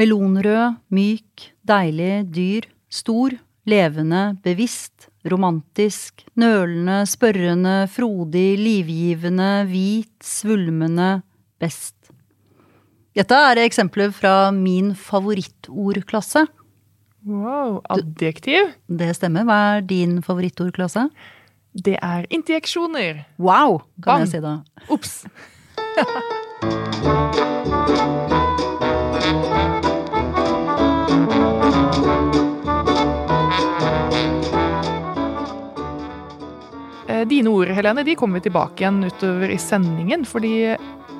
Melonrød, myk, deilig, dyr, stor, levende, bevisst, romantisk, nølende, spørrende, frodig, livgivende, hvit, svulmende, best. Dette er eksempler fra min favorittordklasse. Wow. Adjektiv? Det stemmer. Hva er din favorittordklasse? Det er interjeksjoner. Wow, kan Bam. jeg si da. Ops. Dine ord Helene, de kommer vi tilbake igjen utover i sendingen, fordi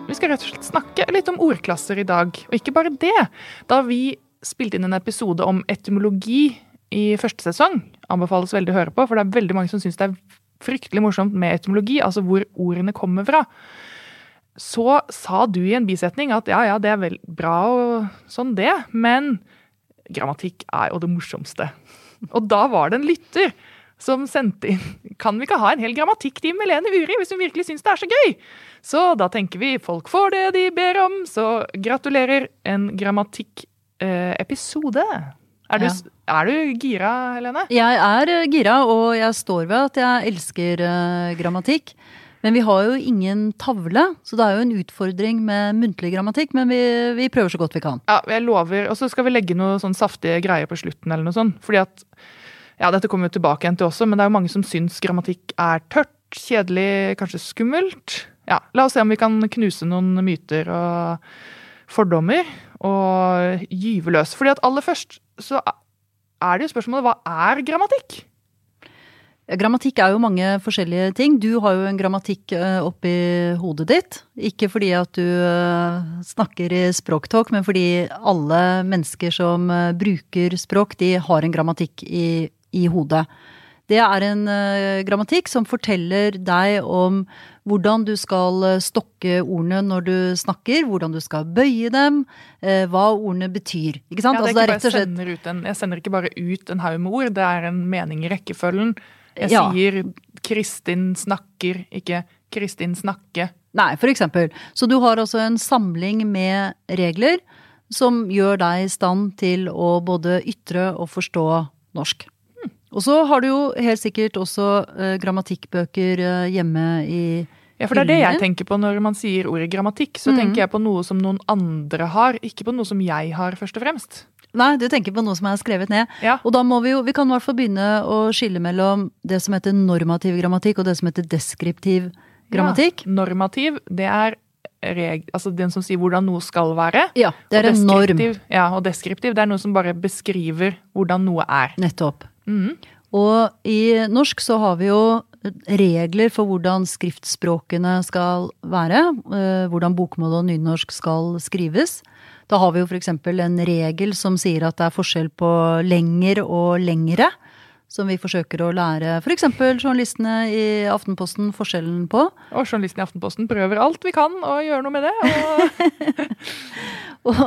vi skal rett og slett snakke litt om ordklasser i dag. Og ikke bare det. Da vi spilte inn en episode om etymologi i første sesong, anbefales veldig å høre på, for det er veldig mange som syns det er fryktelig morsomt med etymologi, altså hvor ordene kommer fra. Så sa du i en bisetning at ja, ja, det er vel bra og sånn det, men grammatikk er jo det morsomste. Og da var det en lytter som sendte inn Kan vi ikke ha en hel grammatikktime med Lene Uri hvis hun virkelig syns det er så gøy? Så da tenker vi folk får det de ber om, så gratulerer. En grammatikkepisode. Er, Ja. er du gira, Helene? Jeg er eh, gira, og jeg står ved at jeg elsker eh, grammatikk. Men vi har jo ingen tavle, så det er jo en utfordring med muntlig grammatikk. Men vi, vi prøver så godt vi kan. Ja, jeg lover. Og så skal vi legge noe sånn saftige greier på slutten eller noe sånt. Fordi at Ja, dette kommer vi tilbake igjen til også, men det er jo mange som syns grammatikk er tørt, kjedelig, kanskje skummelt. Ja, la oss se om vi kan knuse noen myter og fordommer og gyve løs. Fordi at aller først så er det jo spørsmålet hva er grammatikk? Grammatikk er jo mange forskjellige ting. Du har jo en grammatikk eh, oppi hodet ditt. Ikke fordi at du eh, snakker i språktalk, men fordi alle mennesker som eh, bruker språk, de har en grammatikk i, i hodet. Det er en eh, grammatikk som forteller deg om hvordan du skal eh, stokke ordene når du snakker, hvordan du skal bøye dem, eh, hva ordene betyr. Ikke sant? Ja, det altså, er det er ikke rett og bare jeg, sender en, jeg sender ikke bare ut en haug med ord, det er en mening i rekkefølgen. Jeg Ja. sier Kristin snakker, ikke Kristin snakke. Nei, for eksempel. Så du har altså en samling med regler som gjør deg i stand til å både ytre og forstå norsk. Og så har du jo helt sikkert også eh, grammatikkbøker eh, hjemme i Ja, for det er det jeg tenker på når man sier ordet grammatikk. Så mm. tenker jeg på noe som noen andre har, ikke på noe som jeg har, først og fremst. Nei, du tenker på noe som er skrevet ned. Ja. Og da må vi jo Vi kan i hvert fall begynne å skille mellom det som heter normativ grammatikk, og det som heter deskriptiv grammatikk. Ja. Normativ, det er reg altså den som sier hvordan noe skal være. Ja, det er en norm. Ja, og deskriptiv, det er noe som bare beskriver hvordan noe er. Nettopp. Mhm. Og i norsk så har vi jo regler for hvordan skriftspråkene skal være. eh, Hvordan bokmål og nynorsk skal skrives. Da har vi jo f.eks. en regel som sier at det er forskjell på lenger og lengre. Som vi forsøker å lære f.eks. journalistene i Aftenposten forskjellen på. Og journalistene i Aftenposten prøver alt vi kan å gjøre noe med det. Og Og,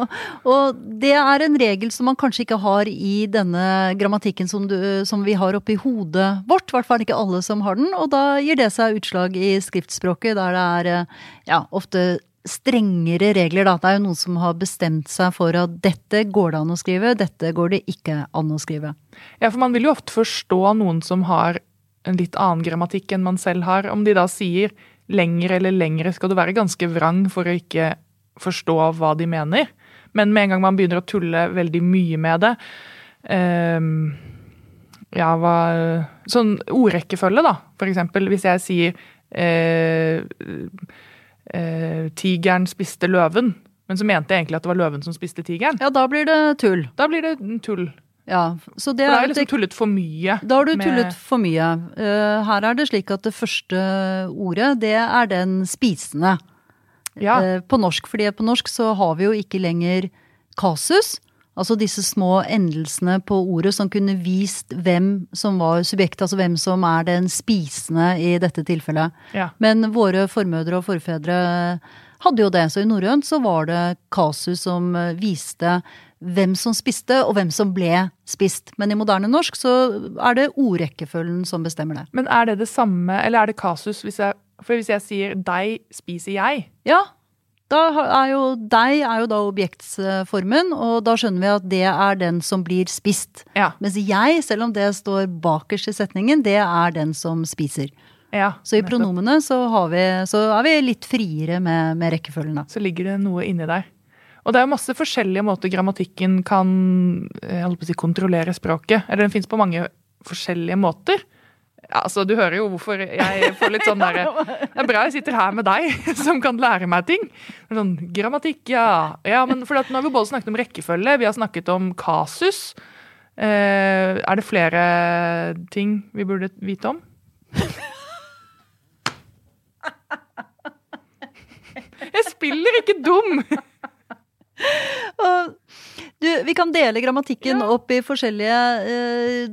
og det er en regel som man kanskje ikke har i denne grammatikken som, du, som vi har oppi hodet vårt. I hvert fall ikke alle som har den. Og da gir det seg utslag i skriftspråket, der det er eh, ja, ofte strengere regler. Da. Det er jo noen som har bestemt seg for at dette går det an å skrive, dette går det ikke an å skrive. Ja, for man vil jo ofte forstå noen som har en litt annen grammatikk enn man selv har. Om de da sier lengre eller lengre, skal du være ganske vrang for å ikke forstå hva de mener. Men med en gang man begynner å tulle veldig mye med det um, Ja, hva Sånn ordrekkefølge, da, for eksempel. Hvis jeg sier eh, eh, 'tigeren spiste løven', men så mente jeg egentlig at det var løven som spiste tigeren. Ja, da blir det tull. Da blir det tull. Ja, så det For da har er jeg liksom tullet for mye. Da har du med- tullet for mye. Uh, her er det slik at det første ordet, det er den spisende. Ja. Uh, på norsk. fordi på norsk så har vi jo ikke lenger kasus. Altså disse små endelsene på ordet som kunne vist hvem som var subjektet, altså hvem som er den spisende i dette tilfellet. Ja. Men våre formødre og forfedre hadde jo det. Så i norrønt så var det kasus som eh, viste hvem som spiste, og hvem som ble spist. Men i moderne norsk så er det ordrekkefølgen som bestemmer det. Men er det det samme, eller er det kasus hvis jeg For hvis jeg sier 'deg spiser jeg', Ja, Da er jo deg er jo da objektsformen, og da skjønner vi at det er den som blir spist. Ja. Mens jeg, selv om det står bakerst i setningen, det er den som spiser. ja Så i nettopp. pronomene så, har vi, så er vi litt friere med, med rekkefølgen. da. så ligger det noe inni der. Og det er masse forskjellige måter grammatikken kan eh, si, kontrollere språket. Eller den fins på mange forskjellige måter. Ja, altså, Du hører jo hvorfor jeg får litt sånn derre Det er bra jeg sitter her med deg, som kan lære meg ting. Sånn, Grammatikk, ja. ja men for Nå har vi både snakket om rekkefølge, vi har snakket om kasus. Eh, er det flere ting vi burde vite om? Jeg spiller ikke dum! Du, vi kan dele grammatikken Ja. opp i forskjellige eh,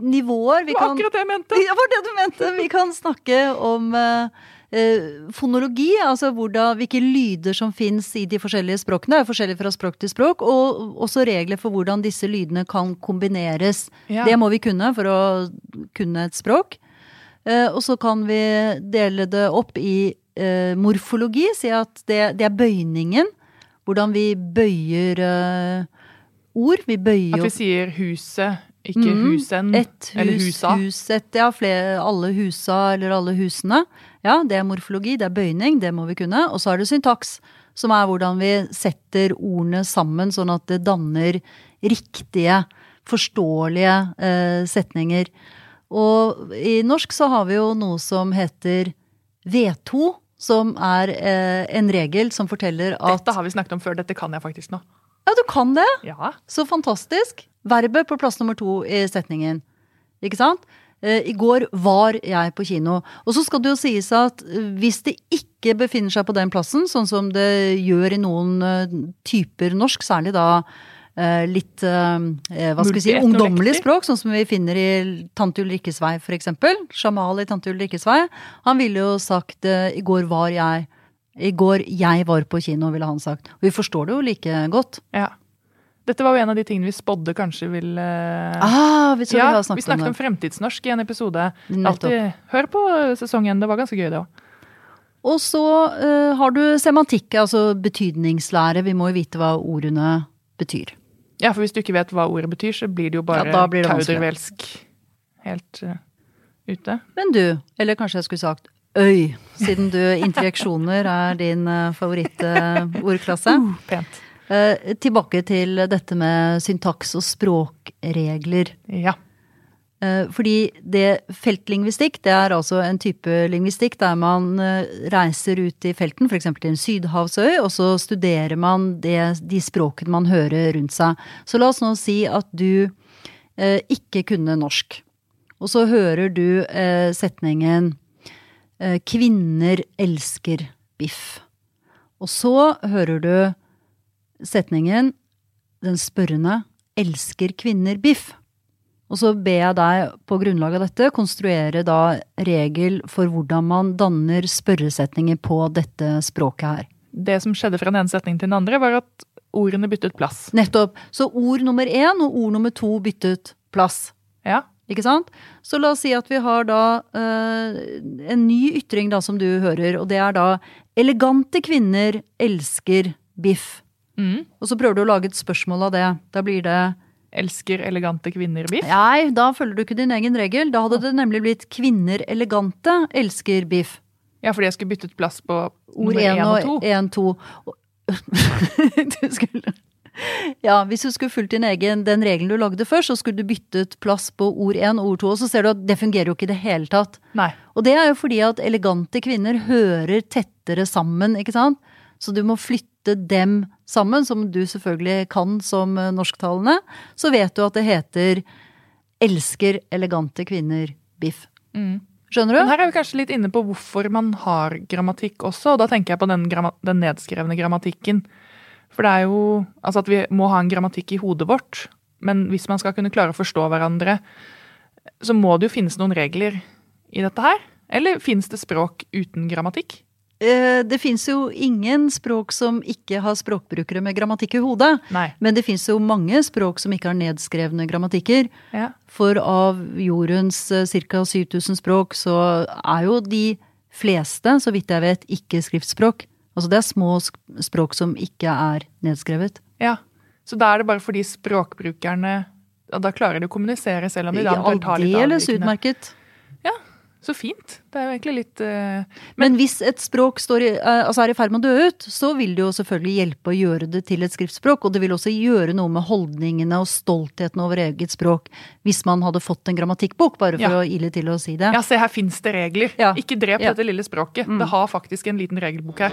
nivåer. Vi Det var kan, akkurat det jeg mente. Ja, var det du mente. Vi kan snakke om eh, fonologi, altså hvordan, hvilke lyder som fins i de forskjellige språkene. Det er forskjellig fra språk til språk, og også regler for hvordan disse lydene kan kombineres. Ja. Det må vi kunne for å kunne et språk. Eh, og så kan vi dele det opp i morfologi, si at det, det er bøyningen. Hvordan vi bøyer ord. Vi bøyer At vi sier huset, ikke Mm, husen. et hus, eller husa. huset, ja, flere, alle husa eller alle husene. Ja, det er morfologi, det er bøyning, det må vi kunne. Og så er det syntaks, som er hvordan vi setter ordene sammen sånn at det danner riktige, forståelige eh, setninger. Og i norsk så har vi jo noe som heter V2, som er eh, en regel som forteller at Dette har vi snakket om før, dette kan jeg faktisk nå. Ja, du kan det! Ja. Så fantastisk. Verbet på plass nummer to i setningen. Ikke sant? Eh, I går var jeg på kino. Og så skal det jo sies at eh, hvis det ikke befinner seg på den plassen, sånn som det gjør i noen eh, typer norsk, særlig da litt hva skal vi si, ungdommelig språk, sånn som vi finner i Tante Ulrikkes vei, for eksempel. Jamal i Tante Ulrikkes vei. Han ville jo sagt 'i går var jeg'. I går jeg var på kino, ville han sagt. Og vi forstår det jo like godt. ja. Dette var jo en av de tingene vi spådde kanskje ville Ah, vi, Ja, vi vi snakket, om om fremtidsnorsk i en episode. Alltid, hør på sesongen, det var ganske gøy det òg. Og så uh, har du semantikk, altså betydningslære. Vi må jo vite hva ordene betyr. Ja, for hvis du ikke vet hva ordet betyr, så blir det jo bare Ja, kaudervelsk helt uh, ute. Men du, eller kanskje jeg skulle sagt øy, siden du interjeksjoner er din uh, favorittordklasse. Pent. Eh, tilbake til dette med syntaks og språkregler. Ja. Eh, Fordi det feltlingvistikk, det er altså en type lingvistikk der man eh, reiser ut i felten, f.eks. til en sydhavsøy, og så studerer man det, de språkene man hører rundt seg. Så la oss nå si at du eh, ikke kunne norsk. Og så hører du eh, setningen eh, 'Kvinner elsker biff'. Og så hører du setningen 'Den spørrende elsker kvinner biff'. Og så ber jeg deg på grunnlag av dette konstruere da regel for hvordan man danner spørresetninger på dette språket her. Det som skjedde fra den ene setningen til den andre, var at ordene byttet plass. Nettopp. Så ord nummer én og ord nummer to byttet plass. Ja. Ikke sant? Så la oss si at vi har da eh, en ny ytring da som du hører, og det er da 'Elegante kvinner elsker biff'. Mm. Og så prøver du å lage et spørsmål av det. Da blir det Elsker elegante kvinner biff. Nei, da følger du ikke din egen regel. Da hadde det nemlig blitt 'Kvinner elegante elsker biff'. Ja, fordi jeg skulle byttet plass på Ord én én og to. og én, to. Du skulle Ja, hvis du skulle fulgt din egen, den regelen du lagde først, så skulle du byttet plass på ord én og ord to, og så ser du at det fungerer jo ikke i det hele tatt. Nei. Og det er jo fordi at elegante kvinner hører tettere sammen, ikke sant? Så du må flytte dem sammen, som du selvfølgelig kan som eh, norsktalende. Så vet du at det heter 'elsker elegante kvinner biff'. Mm. Skjønner Men du? her er vi kanskje litt inne på hvorfor man har grammatikk også, og da tenker jeg på den, den nedskrevne grammatikken. For det er jo altså at vi må ha en grammatikk i hodet vårt, men hvis man skal kunne klare å forstå hverandre, så må det jo finnes noen regler i dette her. Eller finnes det språk uten grammatikk? Eh, Det fins jo ingen språk som ikke har språkbrukere med grammatikk i hodet. Nei. Men det fins jo mange språk som ikke har nedskrevne grammatikker. Ja. For av jordens ca. 7000 språk, så er jo de fleste, så vidt jeg vet, ikke skriftspråk. Altså det er små språk som ikke er nedskrevet. Ja. Så da er det bare fordi språkbrukerne Da klarer de å kommunisere selv om de da tar litt Aldeles utmerket. Så fint. Det er jo egentlig litt uh, Men hvis et språk står i, uh, altså er i ferd med å dø ut, så vil det jo selvfølgelig hjelpe å gjøre det til et skriftspråk. Og det vil også gjøre noe med holdningene og stoltheten over eget språk hvis man hadde fått en grammatikkbok, bare for Ja. å ile til å si det. Ja, se her fins det regler. Ja. Ikke drep Ja. dette lille språket. Mm. Det har faktisk en liten regelbok her.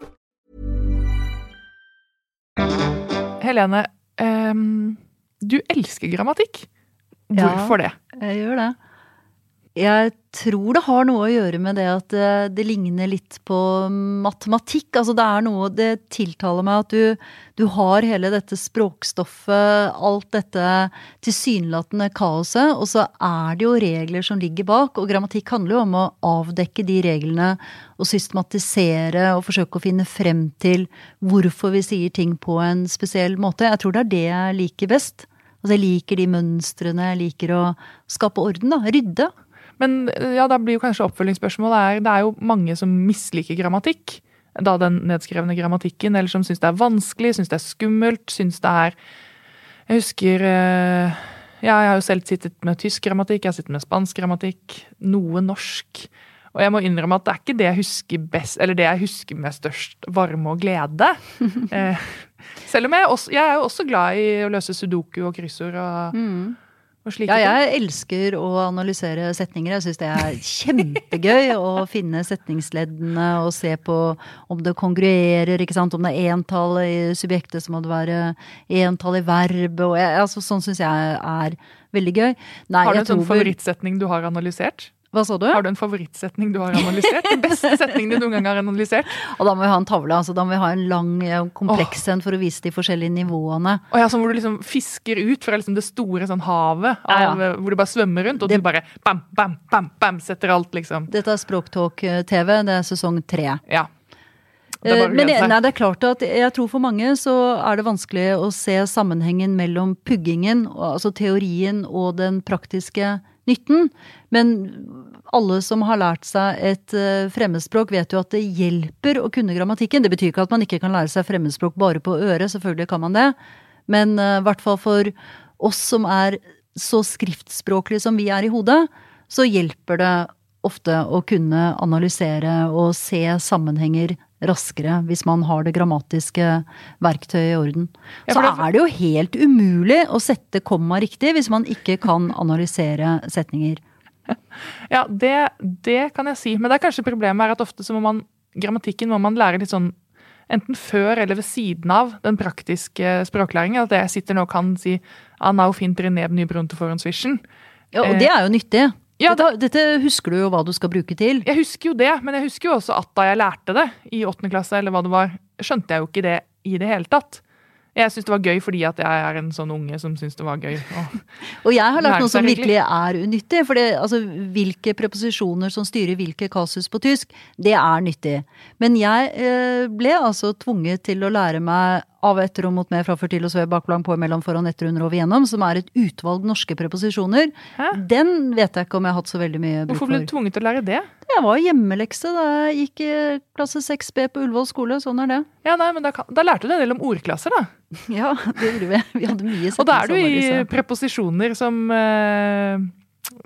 Helene, um, du elsker grammatikk. Ja. Hvorfor det? Jeg gjør det. Jeg tror det har noe å gjøre med det at det, det ligner litt på matematikk. Altså det er noe Det tiltaler meg at du, du har hele dette språkstoffet, alt dette tilsynelatende kaoset, og så er det jo regler som ligger bak. Og grammatikk handler jo om å avdekke de reglene og systematisere og forsøke å finne frem til hvorfor vi sier ting på en spesiell måte. Jeg tror det er det jeg liker best. Altså jeg liker de mønstrene, jeg liker å skape orden, da. Rydde. Men ja, da blir jo kanskje oppfølgingsspørsmålet er Det er jo mange som misliker grammatikk. Da den nedskrevne grammatikken, eller som syns det er vanskelig, syns det er skummelt, syns det er Jeg husker eh, Ja, jeg har jo selv sittet med tysk grammatikk, jeg har sittet med spansk grammatikk, noe norsk. Og jeg må innrømme at det er ikke det jeg husker best, eller det jeg husker med størst varme og glede. eh, selv om jeg, også, jeg er jo også glad i å løse sudoku og kryssord og, slike Ja, jeg elsker å analysere setninger. Jeg syns det er kjempegøy å finne setningsleddene og se på om det kongruerer, ikke sant. Om det er entall i subjektet, så må det være entall i. Og jeg, altså, sånn syns jeg er veldig gøy. Nei, Har du en sånn favorittsetning du har analysert? Hva sa du? Har du en favorittsetning du har analysert? Den beste setningen du noen gang har analysert? Og da må vi ha en tavle. altså Da må vi ha en lang, eh, kompleks en for å vise de forskjellige nivåene. Og ja, sånn hvor du liksom fisker ut fra liksom det store sånn havet, Ja, ja. eh, hvor du bare svømmer rundt, og Det- du bare bam, bam, bam, bam, setter alt, liksom. Dette er Språktalk-TV, det er sesong tre. Ja. Det Eh, Men jeg, nei, det er klart at jeg tror for mange så er det vanskelig å se sammenhengen mellom puggingen, altså teorien, og den praktiske nytten. Men alle som har lært seg et eh, fremmedspråk, vet jo at det hjelper å kunne grammatikken. Det betyr ikke at man ikke kan lære seg fremmedspråk bare på øret, selvfølgelig kan man det. Men i uh, hvert fall for oss som er så skriftspråklige som vi er i hodet, så hjelper det ofte å kunne analysere og se sammenhenger raskere hvis man har det grammatiske verktøyet i orden. Så er det jo helt umulig å sette komma riktig hvis man ikke kan analysere setninger. Ja, det, det kan jeg si. Men det er kanskje problemet er at ofte så må man grammatikken må man lære litt sånn enten før eller ved siden av den praktiske språklæringen. At jeg sitter nå og kan si ah, now finter i neb nybrunte forhåndsvision. Ja, og Eh, det er jo nyttig. Ja, da, dette husker du jo hva du skal bruke til. Jeg husker jo det, men jeg husker jo også at da jeg lærte det i åttende klasse, eller hva det var, skjønte jeg jo ikke det i det hele tatt. Jeg syns det var gøy fordi at jeg er en sånn unge som syns det var gøy. Og, jeg har lært noe som virkelig er unyttig. For det, altså, hvilke preposisjoner som styrer hvilke kasus på tysk, det er nyttig. Men jeg eh, ble altså tvunget til å lære meg av etter og mot med, fra før til og sve, baklang på, mellom, foran, etter, under, over, igjennom, som er et utvalg norske preposisjoner. Hæ? Den vet jeg ikke om jeg har hatt så veldig mye bruk hvorfor ble du tvunget til å lære det? Jeg var hjemmelekse da jeg gikk i klasse 6B på Ullevål skole. Sånn er det. Ja, nei, men da, kan- da lærte du en del om ordklasser, da. Ja, det gjorde vi. Vi hadde mye Og da er du i preposisjoner som eh,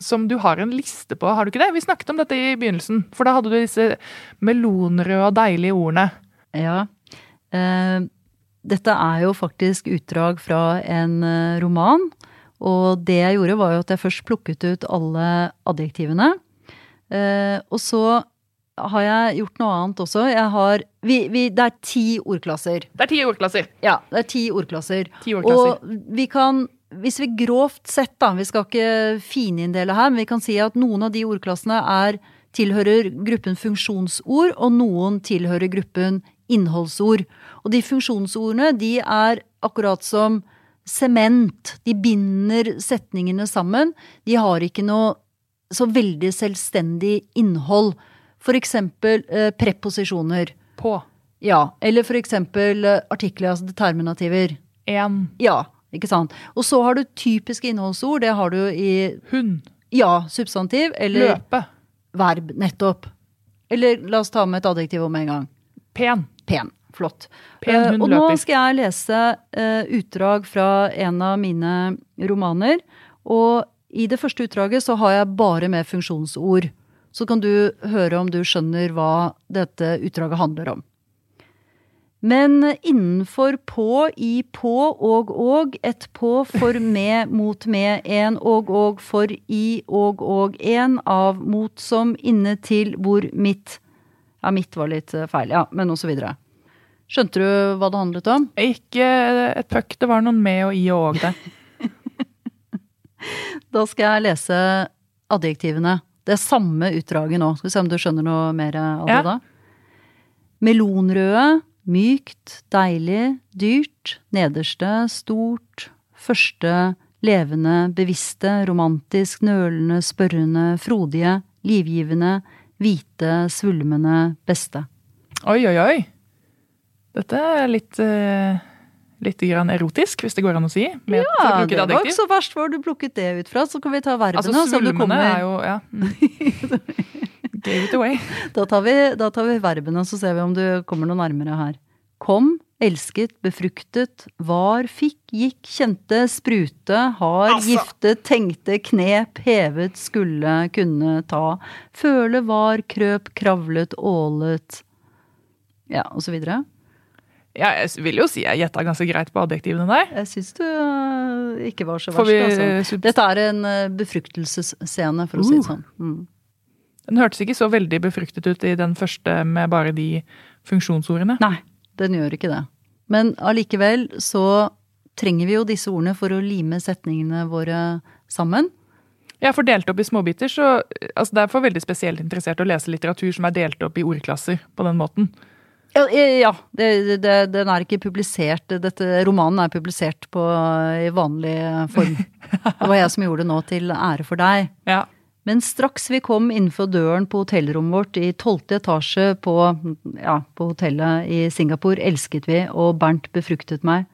som du har en liste på, har du ikke det? Vi snakket om dette i begynnelsen, for da hadde du disse melonrøde og deilige ordene. Ja. Eh, dette er jo faktisk utdrag fra en eh, roman. Og det jeg gjorde, var jo at jeg først plukket ut alle adjektivene. Eh, og så har jeg gjort noe annet også. Jeg har vi, vi, Det er ti ordklasser. Det er ti ordklasser. Ja, det er ti ordklasser. Ti ordklasser. Og vi kan hvis vi grovt sett, da, vi skal ikke fininndele her, men vi kan si at noen av de ordklassene er, tilhører gruppen funksjonsord, og noen tilhører gruppen innholdsord. Og de funksjonsordene, de er akkurat som sement. De binder setningene sammen. De har ikke noe så veldig selvstendig innhold. For eksempel eh, preposisjoner. På. Ja. Eller for eksempel eh, artikler, altså determinativer. En. Ja, ikke sant. Og så har du typiske innholdsord. Det har du i Hun. ja, substantiv eller Løpe. verb, nettopp. Eller la oss ta med et adjektiv om en gang. Pen. Pen. Flott. Pen Eh, og nå skal jeg lese eh, utdrag fra en av mine romaner. Og i det første utdraget så har jeg bare med funksjonsord. Så kan du høre om du skjønner hva dette utdraget handler om. Men innenfor på, i på, og og, et på, for med, mot med, en og og, for i, og og, en, av, mot, som, inne til, hvor, mitt. Ja, mitt var litt eh, feil, ja, men og så videre. Skjønte du hva det handlet om? Ikke et puck, det var noen med og i og og der. Da skal jeg lese adjektivene. Det er samme utdraget nå. Skal vi se om du skjønner noe mer av Ja. det da. Melonrøde, mykt, deilig, dyrt, nederste, stort, første, levende, bevisste, romantisk, nølende, spørrende, frodige, livgivende, hvite, svulmende, beste. Oi, oi, oi. Dette er litt, eh, litt grann erotisk, hvis det går an å si. Med, for å Ja, det var ikke så verst hvor du plukket det ut fra. Så kan vi ta verbene. Altså, så svulmende er jo Ja. Gave it away. Da tar, vi, da tar vi verbene, så ser vi om du kommer noe nærmere her. Kom, elsket, befruktet, var, fikk, gikk, kjente, sprute, har, giftet, tenkte, knep, hevet, skulle, kunne, ta, føle, var, krøp, kravlet, ålet, ja, og så videre. Ja, jeg vil jo si jeg gjetta ganske greit på adjektivene der. Jeg syns du øh, ikke var så verst, vi, altså. Dette er en øh, befruktelsesscene, for å si det Uh. sånn. Mm. Den hørtes ikke så veldig befruktet ut i den første med bare de funksjonsordene. Nei, den gjør ikke det. Men allikevel så trenger vi jo disse ordene for å lime setningene våre sammen. Ja, for delt opp i småbiter, så altså Det er for veldig spesielt interessert å lese litteratur som er delt opp i ordklasser på den måten. Ja, eh, ja det, det, den er ikke publisert. Dette, romanen er publisert på, i vanlig form. Det var jeg som gjorde det nå, til ære for deg. Ja. Men straks vi kom innenfor døren på hotellrommet vårt i tolvte etasje på, ja, på hotellet i Singapore, elsket vi, og Bernt befruktet meg.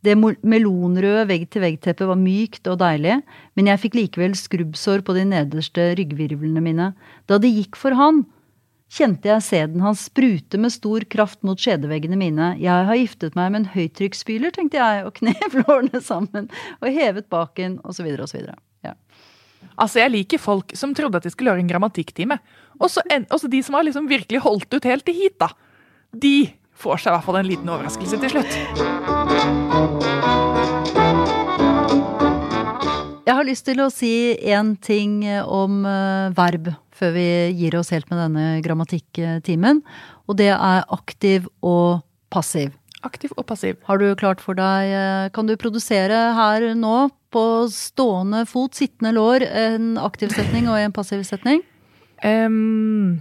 Det melonrøde vegg-til-vegg-teppet var mykt og deilig, men jeg fikk likevel skrubbsår på de nederste ryggvirvlene mine. Da det gikk for han, kjente jeg sæden hans sprute med stor kraft mot skjedeveggene mine. Jeg har giftet meg med en høytrykksspyler, tenkte jeg, og knep lårene sammen, og hevet baken, osv., osv. Ja. Altså, Jeg liker folk som trodde at de skulle gjøre en grammatikktime. Og så en- og de som har liksom virkelig holdt ut helt til hit, da. De får seg i hvert fall en liten overraskelse til slutt. Jeg har lyst til å si én ting om eh, verb før vi gir oss helt med denne grammatikk-timen. Og det er aktiv og passiv. Aktiv og passiv. Har du klart for deg eh, Kan du produsere her nå, på stående fot, sittende lår, en aktiv setning og en passiv setning? Um,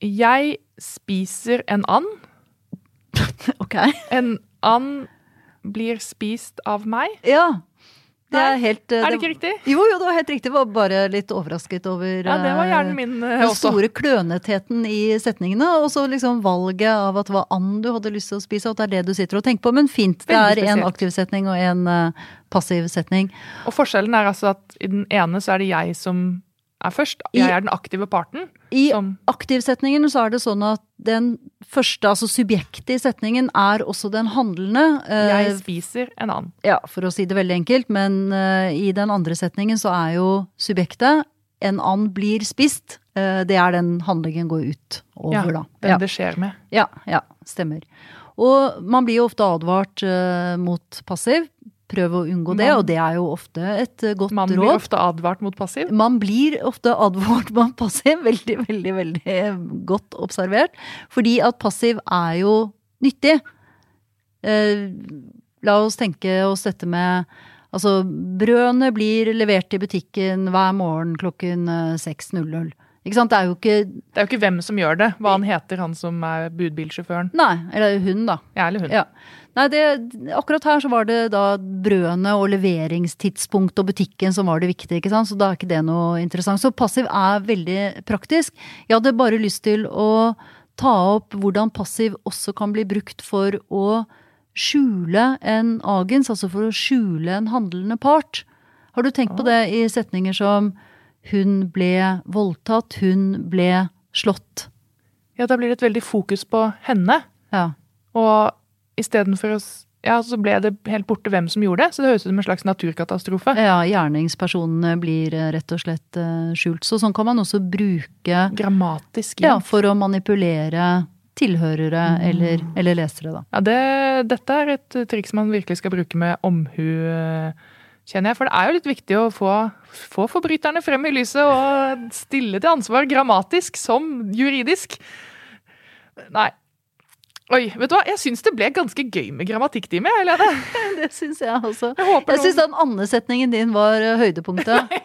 jeg spiser en and. Ok. En and blir spist av meg. Ja. Det er helt eh, Er det ikke riktig? Jo, jo, det var helt riktig. Jeg var bare litt overrasket over Ja, det var eh, hjernen min eh, Den også. store klønetheten i setningene, og så liksom valget av at det var and du hadde lyst til å spise, og at det er det du sitter og tenker på. Men fint, det er en aktiv setning og en uh, passiv setning. Og forskjellen er altså at i den ene så er det jeg som er først. Jeg er den aktive parten. I aktivsetningen så er det sånn at den første, altså subjektet i setningen, er også den handlende. eh, jeg spiser en annen. ja, for å si det veldig enkelt, men eh, i den andre setningen så er jo subjektet en and blir spist. Eh, det er den handlingen går ut over, Ja, da. den Ja. det skjer med. Ja, ja, stemmer. Og man blir jo ofte advart mot passiv. Prøv å unngå det, Man- og det er jo ofte et eh, godt Man blir ofte advart mot passiv. Man blir ofte advart mot passiv. Veldig, veldig, veldig godt observert. Fordi at passiv er jo nyttig. Eh, la oss tenke oss dette med Altså, brødene blir levert i butikken hver morgen klokken eh, 6.00. Ikke sant? Det er jo ikke Det er jo ikke hvem som gjør det. Hva han heter, han som er budbilsjåføren. Nei, eller hun, da. Ja, eller hun. Ja. Nei, det, akkurat her så var det da brødene og leveringstidspunkt og butikken som var det viktige, ikke sant. Så da er ikke det noe interessant. Så passiv er veldig praktisk. Jeg hadde bare lyst til å ta opp hvordan passiv også kan bli brukt for å skjule en agens, altså for å skjule en handlende part. Har du tenkt på det i setninger som hun ble voldtatt, hun ble slått? Ja, da blir det et veldig fokus på henne. Ja. Og istedenfor å Ja, så ble det helt borte hvem som gjorde det. Så det høres ut som en slags naturkatastrofe. Ja, gjerningspersonene blir eh, rett og slett eh, skjult. Så sånn kan man også bruke Grammatisk. ja, for å manipulere tilhørere Mm. eller, eller lesere, da. Ja, det, dette er et eh, triks man virkelig skal bruke med omhu, kjenner jeg. For det er jo litt viktig å få, få forbryterne frem i lyset og stille til ansvar grammatisk som juridisk. Nei. Oi, vet du hva? Jeg syns det ble ganske gøy med grammatikktime, Helene. Det syns jeg også. Jeg håper Jeg syns noen- den andesetningen din var eh, høydepunktet.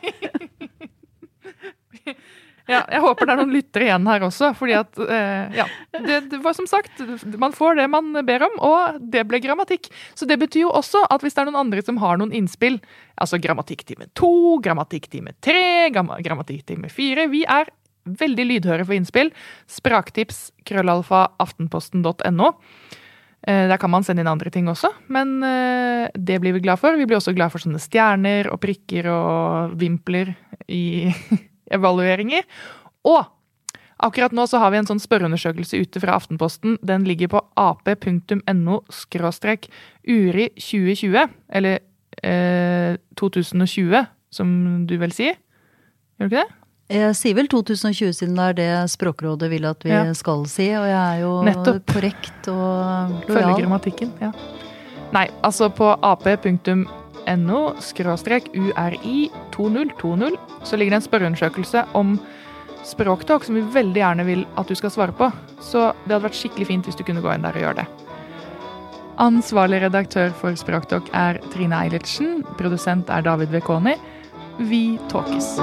Ja, jeg håper det er noen lyttere igjen her også, fordi at eh, Ja. Det, det var som sagt, man får det man ber om, og det ble grammatikk. Så det betyr jo også at hvis det er noen andre som har noen innspill, altså grammatikktime to, grammatikktime tre, grammatikktime fire Vi er veldig lydhøre for innspill. Spraktips, krøllalfa, aftenposten.no. Eh, Der kan man sende inn andre ting også, men eh, det blir vi glad for. Vi blir også glad for sånne stjerner og prikker og vimpler i evalueringer. Og akkurat nå så har vi en sånn spørreundersøkelse ute fra Aftenposten. Den ligger på ap.no skråstrek uri 2020, eller eh, 2020, som du vel sier? Gjør du ikke det? Jeg sier vel 2020 siden det er det Språkrådet vil at vi Ja. skal si, og jeg er jo Nettopp. korrekt og Følger grammatikken, ja. Nei, altså på ap.no skråstrek uri 2020 så ligger det en spørreundersøkelse om språktalk som vi veldig gjerne vil at du skal svare på. Så det hadde vært skikkelig fint hvis du kunne gå inn der og gjøre det. Ansvarlig redaktør for Språktalk er Trine Eilertsen. Produsent er David Vekoni. Vi talkes.